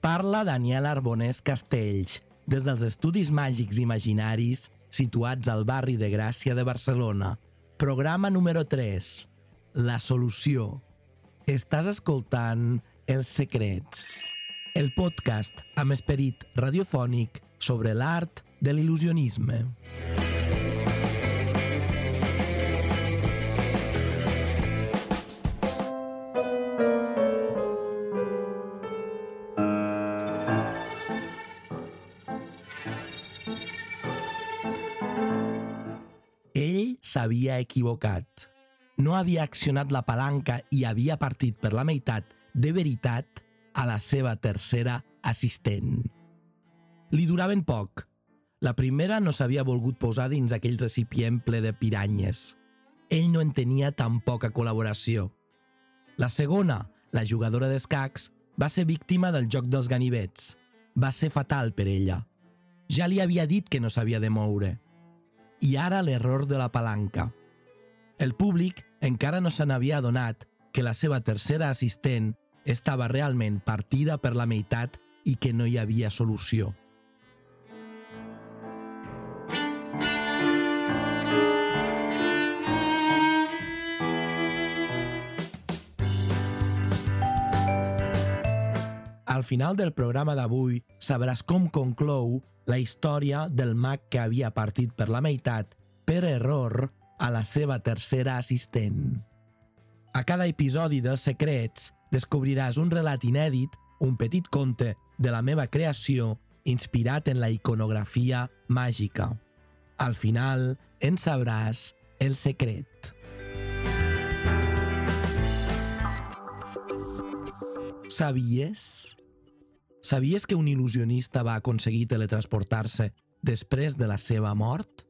parla Daniel Arbonès Castells, des dels Estudis Màgics Imaginaris situats al barri de Gràcia de Barcelona. Programa número 3. La solució. Estàs escoltant Els Secrets, el podcast amb esperit radiofònic sobre l'art de l'il·lusionisme. S'havia equivocat. No havia accionat la palanca i havia partit per la meitat, de veritat, a la seva tercera assistent. Li duraven poc. La primera no s'havia volgut posar dins aquell recipient ple de piranyes. Ell no en tenia tan poca col·laboració. La segona, la jugadora d'escacs, va ser víctima del joc dels ganivets. Va ser fatal per ella. Ja li havia dit que no s'havia de moure. I ara l'error de la palanca. El públic encara no se n'havia adonat que la seva tercera assistent estava realment partida per la meitat i que no hi havia solució. Al final del programa d'avui sabràs com conclou la història del mag que havia partit per la meitat, per error, a la seva tercera assistent. A cada episodi dels Secrets descobriràs un relat inèdit, un petit conte de la meva creació inspirat en la iconografia màgica. Al final en sabràs el secret. Sabies? Sabies que un il·lusionista va aconseguir teletransportar-se després de la seva mort?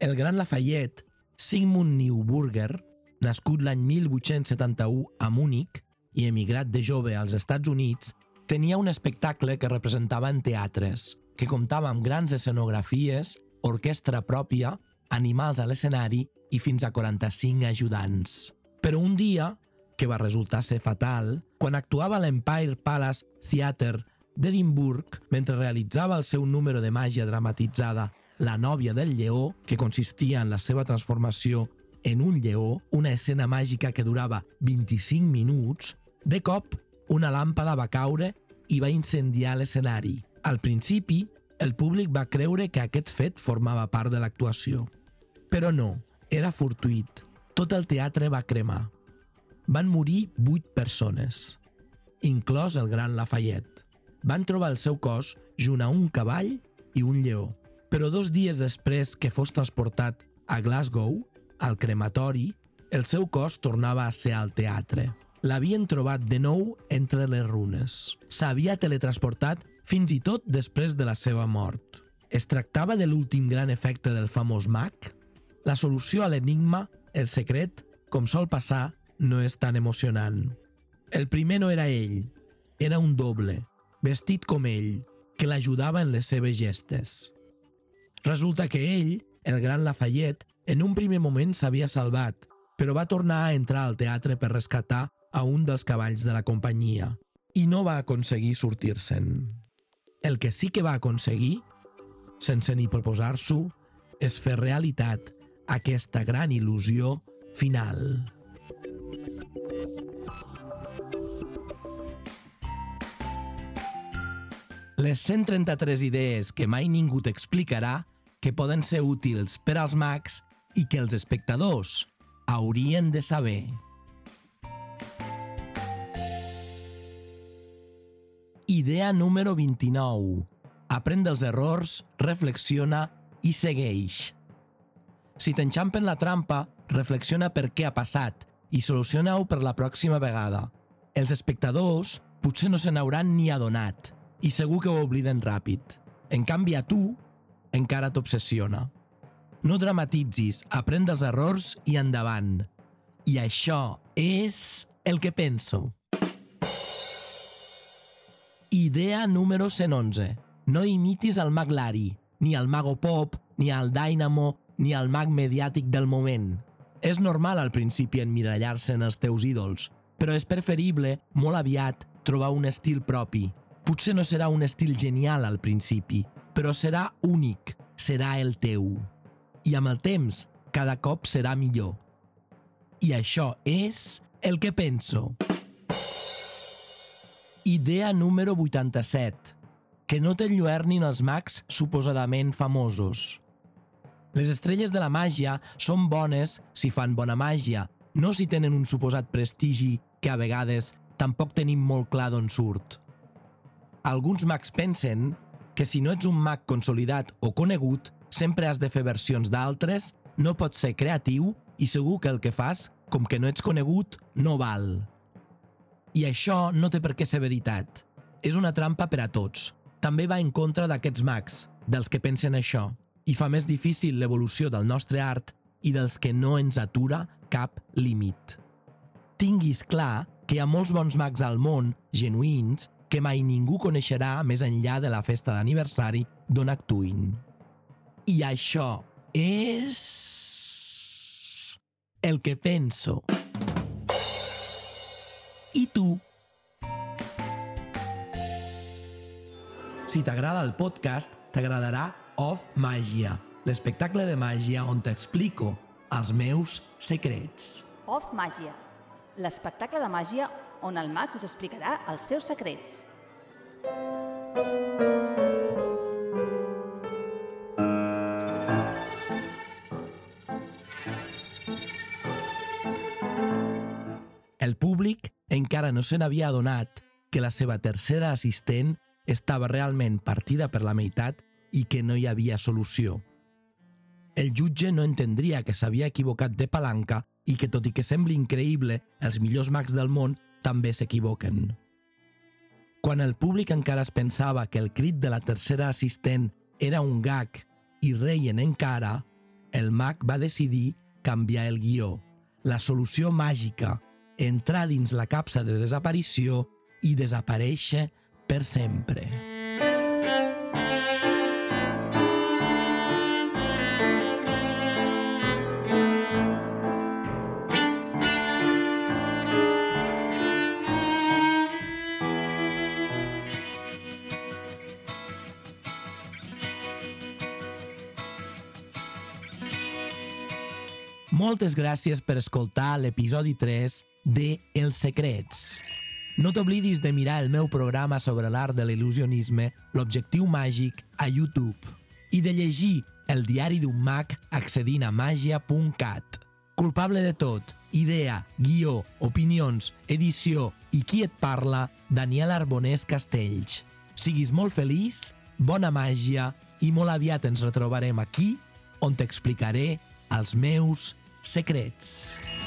El gran Lafayette, Sigmund Neuburger, nascut l'any 1871 a Múnich i emigrat de jove als Estats Units, tenia un espectacle que representava en teatres, que comptava amb grans escenografies, orquestra pròpia, animals a l'escenari i fins a 45 ajudants. Però un dia, que va resultar ser fatal, quan actuava a l'Empire Palace Theatre d'Edimburg, mentre realitzava el seu número de màgia dramatitzada La nòvia del lleó, que consistia en la seva transformació en un lleó, una escena màgica que durava 25 minuts, de cop una làmpada va caure i va incendiar l'escenari. Al principi, el públic va creure que aquest fet formava part de l'actuació. Però no, era fortuït. Tot el teatre va cremar. Van morir 8 persones, inclòs el gran Lafayette. Van trobar el seu cos junt a un cavall i un lleó. Però dos dies després que fos transportat a Glasgow, al crematori, el seu cos tornava a ser al teatre. L'havien trobat de nou entre les runes. S'havia teletransportat fins i tot després de la seva mort. Es tractava de l'últim gran efecte del famós mag? La solució a l'enigma, el secret, com sol passar, no és tan emocionant. El primer no era ell, era un doble, vestit com ell, que l'ajudava en les seves gestes. Resulta que ell, el gran Lafayette, en un primer moment s'havia salvat, però va tornar a entrar al teatre per rescatar a un dels cavalls de la companyia i no va aconseguir sortir-se'n. El que sí que va aconseguir, sense ni proposar-s'ho, és fer realitat aquesta gran il·lusió final. Les 133 idees que mai ningú t'explicarà que poden ser útils per als mags i que els espectadors haurien de saber. Idea número 29. Aprèn dels errors, reflexiona i segueix. Si t'enxampen la trampa, reflexiona per què ha passat i soluciona-ho per la pròxima vegada. Els espectadors potser no se n'hauran ni adonat i segur que ho obliden ràpid. En canvi, a tu encara t'obsessiona. No dramatitzis, aprèn dels errors i endavant. I això és el que penso. Idea número 111. No imitis el mag Lari, ni el mago pop, ni el Dynamo, ni el mag mediàtic del moment. És normal al principi emmirallar-se en els teus ídols, però és preferible, molt aviat, trobar un estil propi. Potser no serà un estil genial al principi, però serà únic, serà el teu. I amb el temps, cada cop serà millor. I això és el que penso. Idea número 87. Que no t'enlluernin els mags suposadament famosos. Les estrelles de la màgia són bones si fan bona màgia, no si tenen un suposat prestigi que a vegades tampoc tenim molt clar d'on surt. Alguns mags pensen que si no ets un mag consolidat o conegut, sempre has de fer versions d'altres, no pots ser creatiu i segur que el que fas, com que no ets conegut, no val. I això no té per què ser veritat. És una trampa per a tots. També va en contra d'aquests mags, dels que pensen això, i fa més difícil l'evolució del nostre art i dels que no ens atura cap límit. Tinguis clar que hi ha molts bons mags al món, genuïns, que mai ningú coneixerà més enllà de la festa d'aniversari d'on actuïn. I això és... el que penso. I tu? Si t'agrada el podcast, t'agradarà Off Màgia, l'espectacle de màgia on t'explico els meus secrets. Off Màgia, l'espectacle de màgia on el mag us explicarà els seus secrets. El públic encara no se n'havia adonat que la seva tercera assistent estava realment partida per la meitat i que no hi havia solució. El jutge no entendria que s'havia equivocat de palanca i que, tot i que sembli increïble, els millors mags del món també s'equivoquen. Quan el públic encara es pensava que el crit de la tercera assistent era un gag i reien encara, el mag va decidir canviar el guió. La solució màgica, entrar dins la capsa de desaparició i desaparèixer per sempre. Moltes gràcies per escoltar l'episodi 3 de Els Secrets. No t'oblidis de mirar el meu programa sobre l'art de l'il·lusionisme, l'objectiu màgic, a YouTube, i de llegir el diari d'un mag accedint a magia.cat. Culpable de tot, idea, guió, opinions, edició i qui et parla, Daniel Arbonés Castells. Siguis molt feliç, bona màgia i molt aviat ens retrobarem aquí on t'explicaré els meus secrets.